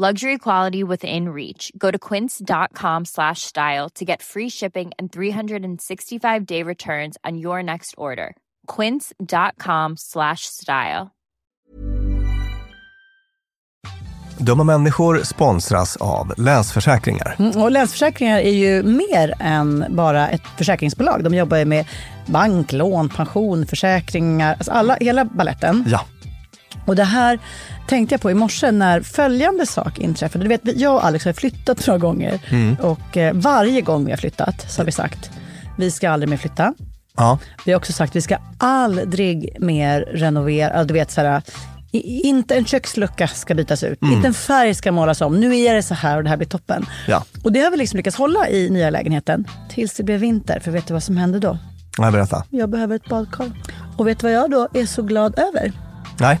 Luxury quality within reach. Go to quince.com slash style to get free shipping and 365 day returns on your next order. Quince.com slash style. Dumma människor sponsras av Länsförsäkringar. Mm, Och Länsförsäkringar är ju mer än bara ett försäkringsbolag. De jobbar ju med bank, lån, pension, försäkringar, alltså alla, hela balletten. Ja, Och det här tänkte jag på i morse när följande sak inträffade. Du vet, jag och Alex har flyttat några gånger och eh, varje gång vi har flyttat så har vi sagt vi ska aldrig mer flytta. ja. Vi har också sagt vi ska aldrig mer renovera. Du vet, så här, inte en kökslucka ska bytas ut. Inte en färg ska målas om. Nu är det så här och det här blir toppen. Ja. Och det har vi liksom lyckats hålla i nya lägenheten tills det blev vinter. För vet du vad som hände då? Nej, berätta. Jag behöver ett badkar. Och vet du vad jag då är så glad över? Nej.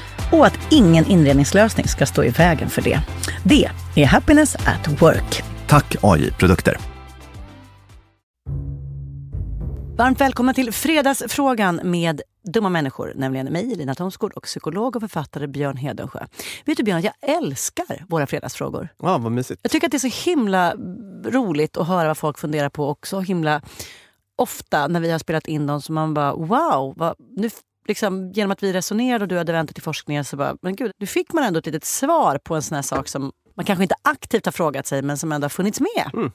och att ingen inredningslösning ska stå i vägen för det. Det är Happiness at Work. Tack AI Produkter. Varmt välkomna till Fredagsfrågan med dumma människor, nämligen mig, Lina Thomsgård och psykolog och författare Björn Hedensjö. Vet du Björn, jag älskar våra fredagsfrågor. Ja, vad mysigt. Jag tycker att det är så himla roligt att höra vad folk funderar på och så himla ofta när vi har spelat in dem så man bara wow, vad, nu liksom, genom att vi resonerade och du hade väntat till forskningen så bara, men gud, nu fick man ändå ett litet svar på en sån här sak som man kanske inte aktivt har frågat sig men som ändå har funnits med.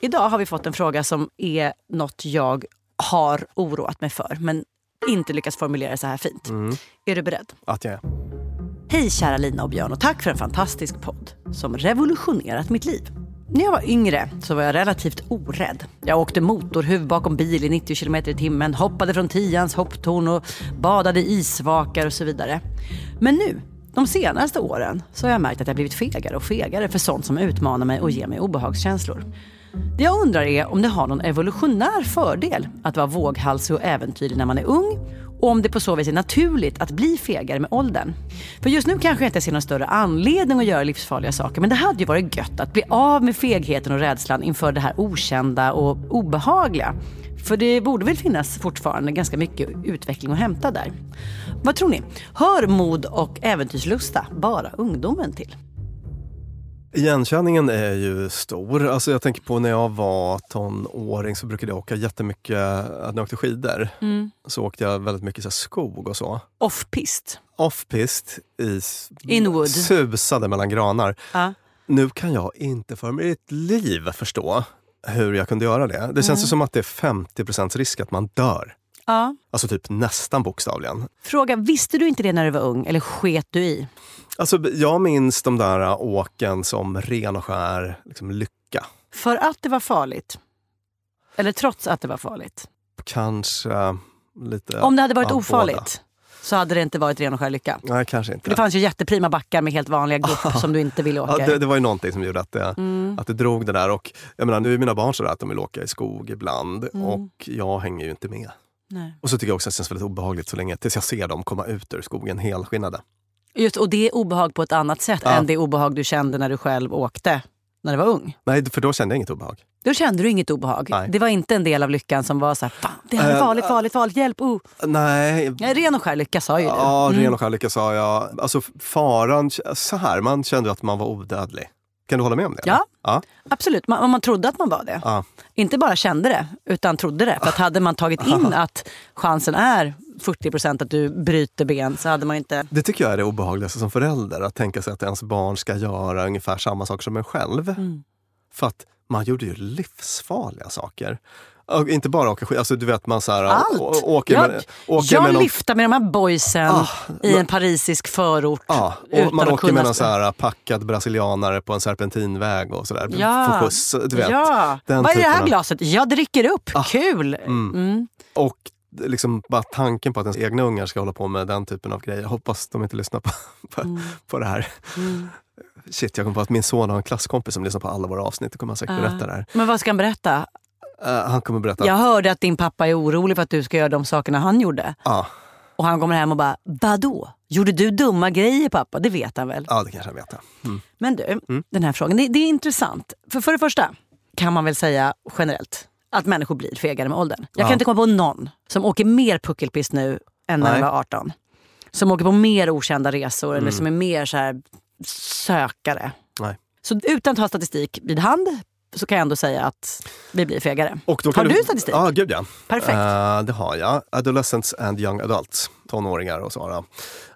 Idag har vi fått en fråga som är något jag har oroat mig för men inte lyckats formulera så här fint. Är du beredd? Att jag är. Hej kära Lina och Björn och tack för en fantastisk podd som revolutionerat mitt liv. När jag var yngre så var jag relativt orädd. Jag åkte motorhuv bakom bil i 90 km i timmen, hoppade från tians hopptorn och badade i isvakar och så vidare. Men nu, de senaste åren, så har jag märkt att jag blivit fegare och fegare för sånt som utmanar mig och ger mig obehagskänslor. Det jag undrar är om det har någon evolutionär fördel att vara våghalsig och äventyrlig när man är ung och om det på så vis är naturligt att bli fegare med åldern. För just nu kanske jag inte ser någon större anledning att göra livsfarliga saker men det hade ju varit gött att bli av med fegheten och rädslan inför det här okända och obehagliga. För det borde väl finnas fortfarande ganska mycket utveckling att hämta där. Vad tror ni? Hör mod och äventyrslusta bara ungdomen till? Igenkänningen är ju stor. Alltså jag tänker på när jag var tonåring så brukade jag åka jättemycket, när jag åkte skidor. Mm. Så åkte jag väldigt mycket så skog och så. Off-pist. Off-pist i Inwood. susade mellan granar. Ja. Nu kan jag inte för mitt liv förstå hur jag kunde göra det. Det känns ju som att det är 50 risk att man dör. Ja. Alltså typ nästan bokstavligen. Fråga, visste du inte det när du var ung eller sket du i? Alltså, jag minns de där åken som ren och skär liksom, lycka. För att det var farligt? Eller trots att det var farligt? Kanske lite Om det hade varit båda. ofarligt så hade det inte varit ren och skär lycka. Nej, kanske inte. För det fanns ju jätteprima backar med helt vanliga gupp som du inte ville åka Ja, det, det var ju någonting som gjorde att det, Mm. att det drog det där. Och jag menar, nu är mina barn sådär att de vill åka i skog ibland Mm. och jag hänger ju inte med. Nej. Och så tycker jag också att det känns väldigt obehagligt så länge tills jag ser dem komma ut ur skogen helskinnade. Just, och det är obehag på ett annat sätt Ja. än det obehag du kände när du själv åkte när du var ung. Nej, för då kände jag inget obehag. Då kände du inget obehag. Nej. Det var inte en del av lyckan som var så här, fan det här är Eh, farligt, farligt, farligt, hjälp, oh. Nej, Nej, ren och skär lycka sa ju du. ja, Mm. ren och skär lycka sa jag. Alltså faran, så här, man kände att man var odödlig. Kan du hålla med om det? Ja. ja. Absolut, man, man trodde att man var det. Ja. Inte bara kände det, utan trodde det. För att hade man tagit in att chansen är 40% att du bryter ben så hade man inte... Det tycker jag är det obehagligaste som förälder, att tänka sig att ens barn ska göra ungefär samma saker som en själv. Mm. För att man gjorde ju livsfarliga saker. Inte bara åka skidor, alltså du vet man så här, Allt! åker jag med, åker jag med någon, lyfter med de här boysen Ah, i en parisisk förort. Ja, utan och man åker med någon så här packad brasilianare på en serpentinväg och sådär. Ja. Får skjuts, du vet. Ja. den Vad är det här av- glaset? Jag dricker upp. Ah. Kul! Mm. Mm. Och liksom bara tanken på att ens egna ungar ska hålla på med den typen av grejer. Jag hoppas de inte lyssnar på, på, Mm. på det här. Shit, jag kom på att min son har en klasskompis som lyssnar på alla våra avsnitt. Det kommer han säkert Ah. berätta det här. Men vad ska han berätta? Eh, han kommer berätta. Jag hörde att din pappa är orolig för att du ska göra de sakerna han gjorde. Ja, Och han kommer hem och bara, vadå? Gjorde du dumma grejer pappa? Det vet han väl? ja, det kanske han vet. Mm. Men du, den här frågan, det, det är intressant. För, för det första kan man väl säga generellt att människor blir fegare med åldern. Jag kan Ja. inte komma på någon som åker mer puckelpist nu än när de var 18. Som åker på mer okända resor eller Mm. som är mer så här sökare. Nej. Så utan att ha statistik vid hand så kan jag ändå säga att vi blir fegare. Har kan du statistik? Ja, gud ja. Perfekt. Eh, det har jag. Adolescents and young adults, tonåringar och sådana,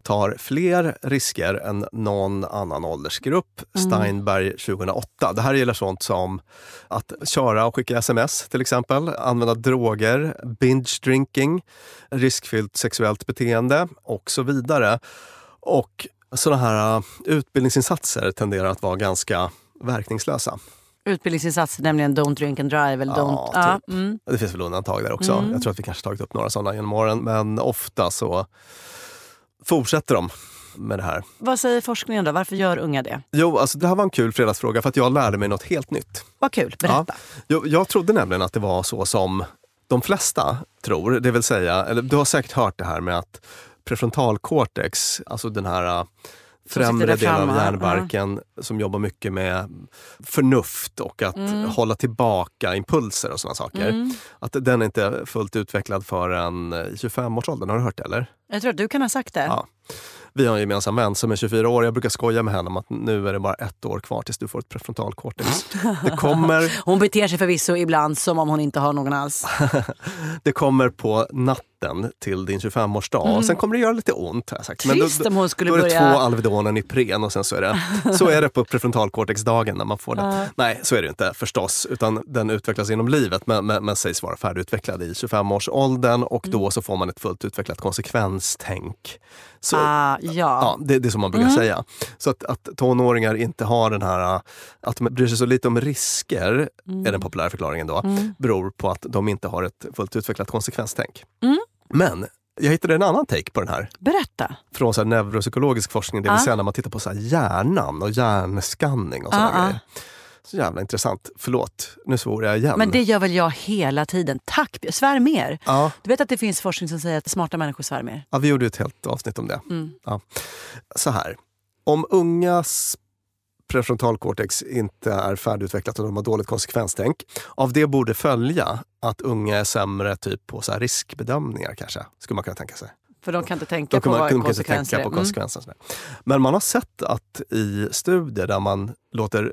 tar fler risker än någon annan åldersgrupp. Mm. Steinberg 2008. Det här gäller sånt som att köra och skicka sms till exempel, använda droger, binge drinking, riskfyllt sexuellt beteende och så vidare. Och sådana här eh, utbildningsinsatser tenderar att vara ganska verkningslösa. Utbildningsinsatser, nämligen Don't drink and drive. Eller Ja, don't, ja, typ. mm. Det finns väl undantag där också. Mm. Jag tror att vi kanske tagit upp några sådana genom åren. Men ofta så fortsätter de med det här. Vad säger forskningen då? Varför gör unga det? Jo, alltså det här var en kul fredagsfråga för att jag lärde mig något helt nytt. Vad kul, berätta. Jag, jag trodde nämligen att det var så som de flesta tror. Det vill säga, eller du har säkert hört det här med att prefrontalcortex, alltså den här främre delen av hjärnbarken som jobbar mycket med förnuft och att Mm. hålla tillbaka impulser och sådana saker. Att den är inte fullt utvecklad förrän i 25-årsåldern. Har du hört det eller? Jag tror att du kan ha sagt det. Ja. Vi har en gemensam vän som är 24 år. Jag brukar skoja med henne om att nu är det bara ett år kvar tills du får ett prefrontalcortex. Det kommer Hon beter sig förvisso ibland som om hon inte har någon alls. Det kommer på natten till din 25-årsdag. Och sen kommer det göra lite ont. Har jag sagt. Mm. Trist om hon skulle då är det börja- två Alvedon Ipren och sen så är det, så är det på prefrontalcortexdagen när man får det. Nej, så är det inte förstås. Utan den utvecklas genom livet men, men, men sägs vara färdigutvecklad i 25-årsåldern och Mm. då så får man ett fullt utvecklat konsekvenstänk. Så, Ah, ja. Ja, det, det är som man brukar säga. Så att, att tonåringar inte har den här, att de bryr sig så lite om risker, är den populära förklaringen då, beror på att de inte har ett fullt utvecklat konsekvenstänk. Men jag hittade en annan take på den här, Berätta. från så här neuropsykologisk forskning, det vill Ah. säga när man tittar på så här hjärnan och hjärnskanning och sådana Ah, ah. Så jävla intressant. Förlåt, nu svor jag igen. Men det gör väl jag hela tiden. Tack, svär mer. ja, Du vet att det finns forskning som säger att smarta människor svär mer? ja, vi gjorde ett helt avsnitt om det. Mm. Ja. Så här, om ungas prefrontalcortex inte är färdigutvecklat och de har dåligt konsekvenstänk. Av det borde följa att unga är sämre typ på så riskbedömningar kanske, skulle man kunna tänka sig. För de kan inte tänka Då på man, vad kan man inte konsekvenser tänka på Mm. konsekvenserna. Men man har sett att i studier där man låter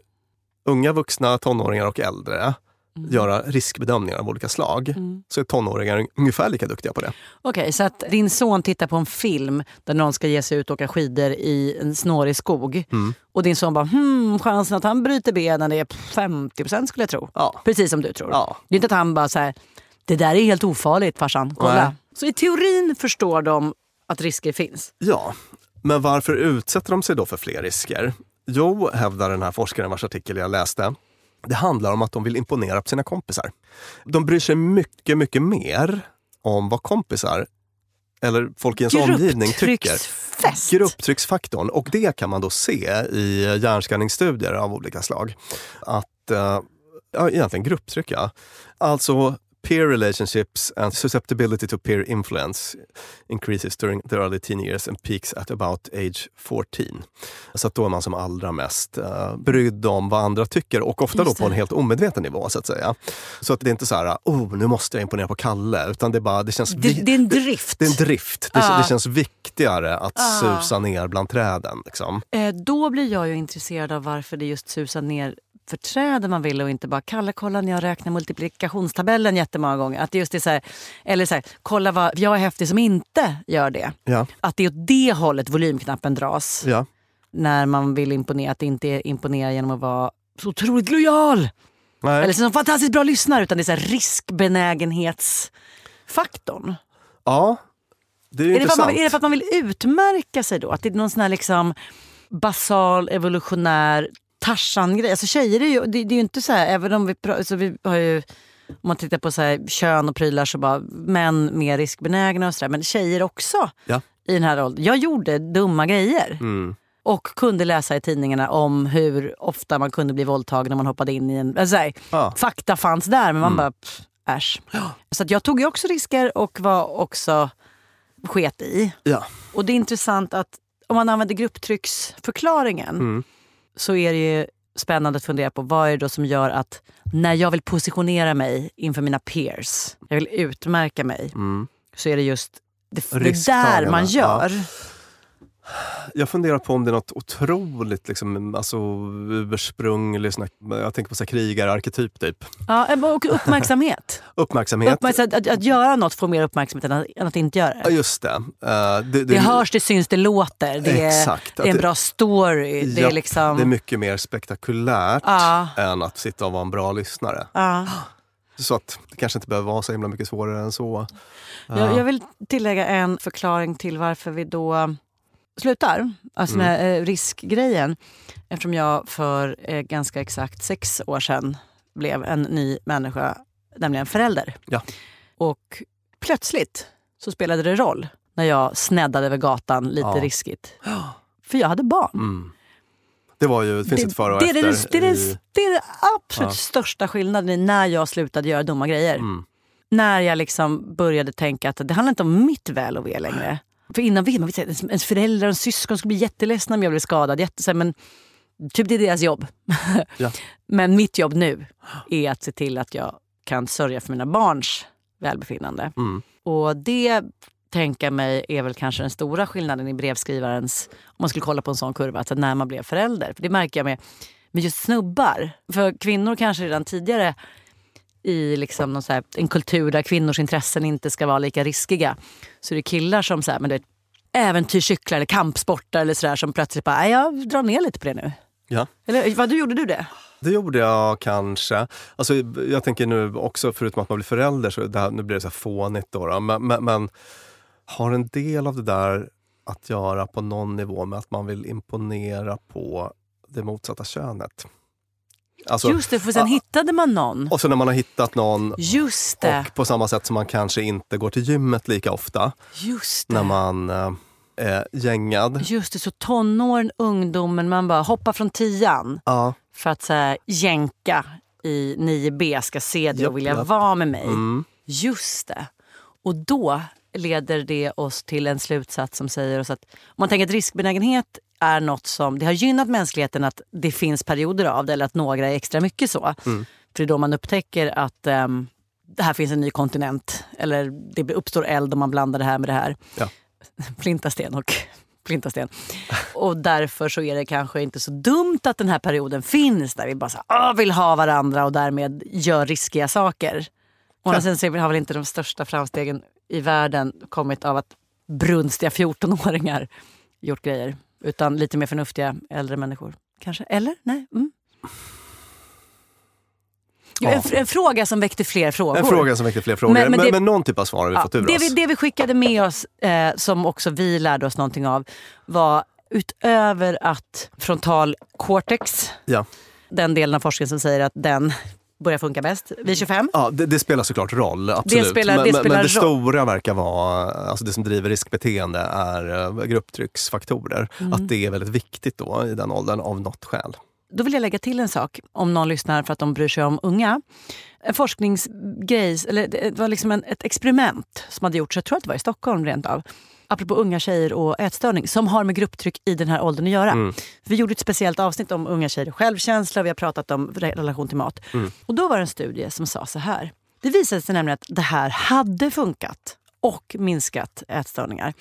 unga vuxna, tonåringar och äldre Mm. göra riskbedömningar av olika slag, så är tonåringar ungefär lika duktiga på det. Okej, så att din son tittar på en film där någon ska ge sig ut och åka skidor i en snårig skog. Mm. Och din son bara, hmm, chansen att han bryter benen är 50% skulle jag tro. Ja. Precis som du tror. Ja. Det är inte att han bara så här, det där är helt ofarligt farsan, kolla. Nej. Så i teorin förstår de att risker finns. Ja, men varför utsätter de sig då för fler risker? Jo, hävdar den här forskaren vars artikel jag läste, det handlar om att de vill imponera på sina kompisar. De bryr sig mycket, mycket mer om vad kompisar eller folk i ens omgivning tycker. Grupptrycksfaktorn. Och det kan man då se i hjärnskanningsstudier av olika slag. Att, eh, ja, egentligen grupptryck ja. Alltså peer relationships and susceptibility to peer influence increases during the early teen years and peaks at about age 14. Så att då är man som allra mest uh, brydd om vad andra tycker och ofta då på en det. helt omedveten nivå så att säga. Så att det är inte så här, oh nu måste jag imponera på Kalle, utan det är bara, det känns Det, det är en drift. det är en drift. Det, Ah. det känns viktigare att Ah. susa ner bland träden. Liksom. Eh, då blir jag ju intresserad av varför det just susar ner för träden man vill och inte bara Kalle kolla när jag räknar multiplikationstabellen jättemånga gånger. Att det just är så här, eller så här, kolla vad jag är häftig som inte gör det. Ja. Att det är åt det hållet volymknappen dras. Ja. När man vill imponera, att det inte är imponera genom att vara så otroligt lojal. Nej. Eller så fantastiskt bra lyssnare utan det är så riskbenägenhetsfaktorn. ja, det är Är det, intressant. man, är det för att man vill utmärka sig då? Att det är någon sån här liksom basal evolutionär Tarzan-grej. Alltså tjejer är ju, det, det är ju inte så här, även om vi, alltså vi har ju, om man tittar på så här, kön och prylar så bara män mer riskbenägna och sådär. Men tjejer också Ja. i den här åldern. Jag gjorde dumma grejer. Mm. Och kunde läsa i tidningarna om hur ofta man kunde bli våldtagen när man hoppade in i en... Alltså, så här, Ja. Fakta fanns där men man bara, pff, äsch. Så jag tog ju också risker och var också sket i. Ja. Och det är intressant att om man använder grupptrycksförklaringen Mm. Så är det ju spännande att fundera på vad är det då som gör att när jag vill positionera mig inför mina peers, jag vill utmärka mig, Mm. så är det just det, det där man ja. Jag funderar på om det är något otroligt liksom, alltså, ursprung, eller såna, jag tänker på så här, krigararketyp typ. Ja, och uppmärksamhet. Uppmärksamhet. Uppmärksamhet att, att göra något får mer uppmärksamhet än att, än att inte göra Ja, det. just det. Eh, det, Det hörs, det syns, det låter. Det är, Exakt. det är en det- bra story. Det Ja, är liksom... det är mycket mer spektakulärt Ja. än att sitta och vara en bra lyssnare. ja. Så att det kanske inte behöver vara så himla mycket svårare än så. Jag, jag vill tillägga en förklaring till varför vi då slutar. Alltså Mm. med eh, riskgrejen. Eftersom jag för eh, ganska exakt sex år sedan blev en ny människa, nämligen förälder. Ja. Och plötsligt så spelade det roll när jag sneddade över gatan lite Ja. riskigt. För jag hade barn. Mm. Det, var ju, det finns ett före och det, är efter. det, det, är det, i- det är det absolut Ja. största skillnaden i när jag slutade göra dumma grejer. Mm. När jag liksom började tänka att det handlar inte om mitt väl och ve längre. För innan vet man vet, ens- föräldrar och syskon skulle bli jätteledsna om jag blev skadad. Jätte, men typ det är deras jobb. Ja. Men mitt jobb nu är att se till att jag kan sörja för mina barns välbefinnande. Mm. Och det tänka mig är väl kanske den stora skillnaden i brevskrivarens, om man skulle kolla på en sån kurva, alltså när man blev förälder. För det märker jag med, med just snubbar. För kvinnor kanske redan tidigare i liksom någon här, en kultur där kvinnors intressen inte ska vara lika riskiga. Så det är killar som så här, men det är äventyrscyklar eller kampsportar eller sådär som plötsligt bara, "Nej, jag drar ner lite på det nu. Ja. Eller vad, du gjorde du det? Det gjorde jag kanske. Alltså, jag tänker nu också, förutom att man blir förälder, så här, nu blir det så här fånigt då, då men, men, men har en del av det där att göra på någon nivå med att man vill imponera på det motsatta könet. Alltså, Just det, för sen hittade man någon. och så när man har hittat någon Just det. och på samma sätt som man kanske inte går till gymmet lika ofta Just det. när man eh, är gängad. Just det, så tonåren, ungdomen, man bara hoppar från tian Ja, för att så här, jänka i 9B ska se det och vilja japp. vara med mig. mm, Just det. Och då leder det oss till en slutsats som säger oss att om man tänker att riskbenägenhet är något som det har gynnat mänskligheten att det finns perioder av det eller att några är extra mycket så. Mm. För det är då man upptäcker att ehm, det här finns en ny kontinent eller det uppstår eld om man blandar det här med det här. Ja. Flintasten och flintasten. Och därför så är det kanske inte så dumt att den här perioden finns där vi bara så "Åh, vill ha varandra och därmed gör riskiga saker. Och sen så har väl inte de största framstegen i världen kommit av att brunstiga 14-åringar gjort grejer. Utan lite mer förnuftiga äldre människor. Kanske? Eller? Nej? Mm. Jo, en, en fråga som väckte fler frågor. en fråga som väcker fler frågor. Men- Men, men men, det- någon typ av svar har vi Ja, fått ur det, oss. vi, det vi skickade med oss, eh, som också vi lärde oss någonting av, var utöver att frontal cortex, Ja. den delen av forskningen som säger att den börjar funka bäst vid 25. Ja, det, det spelar såklart roll. Absolut. spelar- men, det men- spelar men det roll. stora verkar vara, alltså det som driver riskbeteende är eh, grupptrycksfaktorer. Mm. Att det är väldigt viktigt då i den åldern av något skäl. Då vill jag lägga till en sak, om någon lyssnar för att de bryr sig om unga. En forskningsgrej, eller det var liksom en, ett experiment som hade gjorts, jag tror att det var i Stockholm rent av. Apropå unga tjejer och ätstörning, som har med grupptryck i den här åldern att göra. Mm. Vi gjorde ett speciellt avsnitt om unga tjejer och självkänsla, vi har pratat om re- relation till mat. Mm. Och då var det en studie som sa så här. Det visade sig nämligen att det här hade funkat och minskat ätstörningar.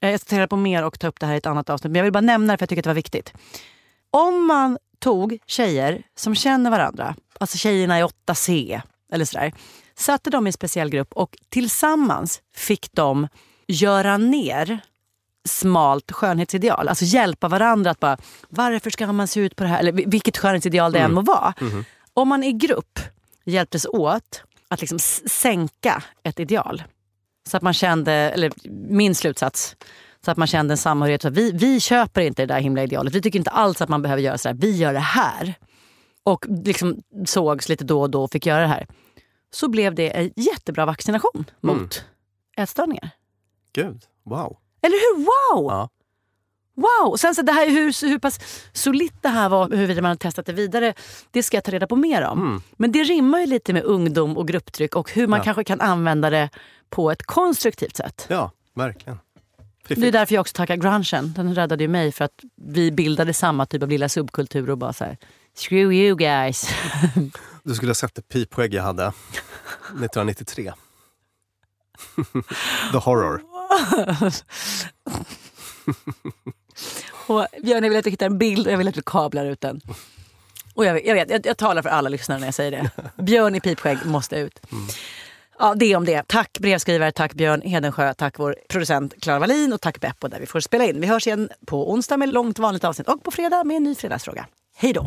Eh, Jag ska ta reda på mer och ta upp det här i ett annat avsnitt, men jag vill bara nämna det för jag tycker att det var viktigt. Om man tog tjejer som känner varandra, alltså tjejerna i 8C eller sådär, satte dem i en speciell grupp och tillsammans fick de göra ner smalt skönhetsideal. Alltså hjälpa varandra att bara, varför ska man se ut på det här? Eller vilket skönhetsideal det än må vara. Om man i grupp hjälptes åt att liksom sänka ett ideal. Så att man kände, eller min slutsats, så att man kände en samhörighet. Att vi, vi köper inte det där himla idealet. Vi tycker inte alls att man behöver göra så här. Vi gör det här. Och liksom sågs lite då och då och fick göra det här. Så blev det en jättebra vaccination mot ätstörningar. Gud, wow. Eller hur? Wow! Ja. Wow! Sen så det här, hur, hur pass solitt det här var, huruvida man har testat det vidare, det ska jag ta reda på mer om. Mm. Men det rimmar ju lite med ungdom och grupptryck och hur man Ja. kanske kan använda det på ett konstruktivt sätt. Ja, verkligen. Det är Fiffigt. därför jag också tackar grungen. Den räddade ju mig för att vi bildade samma typ av lilla subkultur och bara så här, screw you guys. Du skulle ha sett det pipskägg jag hade 1993. The horror. och Björn, jag vill att du hittar en bild och jag vill att du kablar ut den. Och jag, jag vet, jag, jag talar för alla lyssnare när jag säger det. Björn i pipskägg måste ut. Ja, det om det. Tack brevskrivare, tack Björn Hedensjö, tack vår producent Klara Wallin och tack Beppo där vi får spela in. Vi hörs igen på onsdag med långt vanligt avsnitt och på fredag med en ny fredagsfråga. Hej då!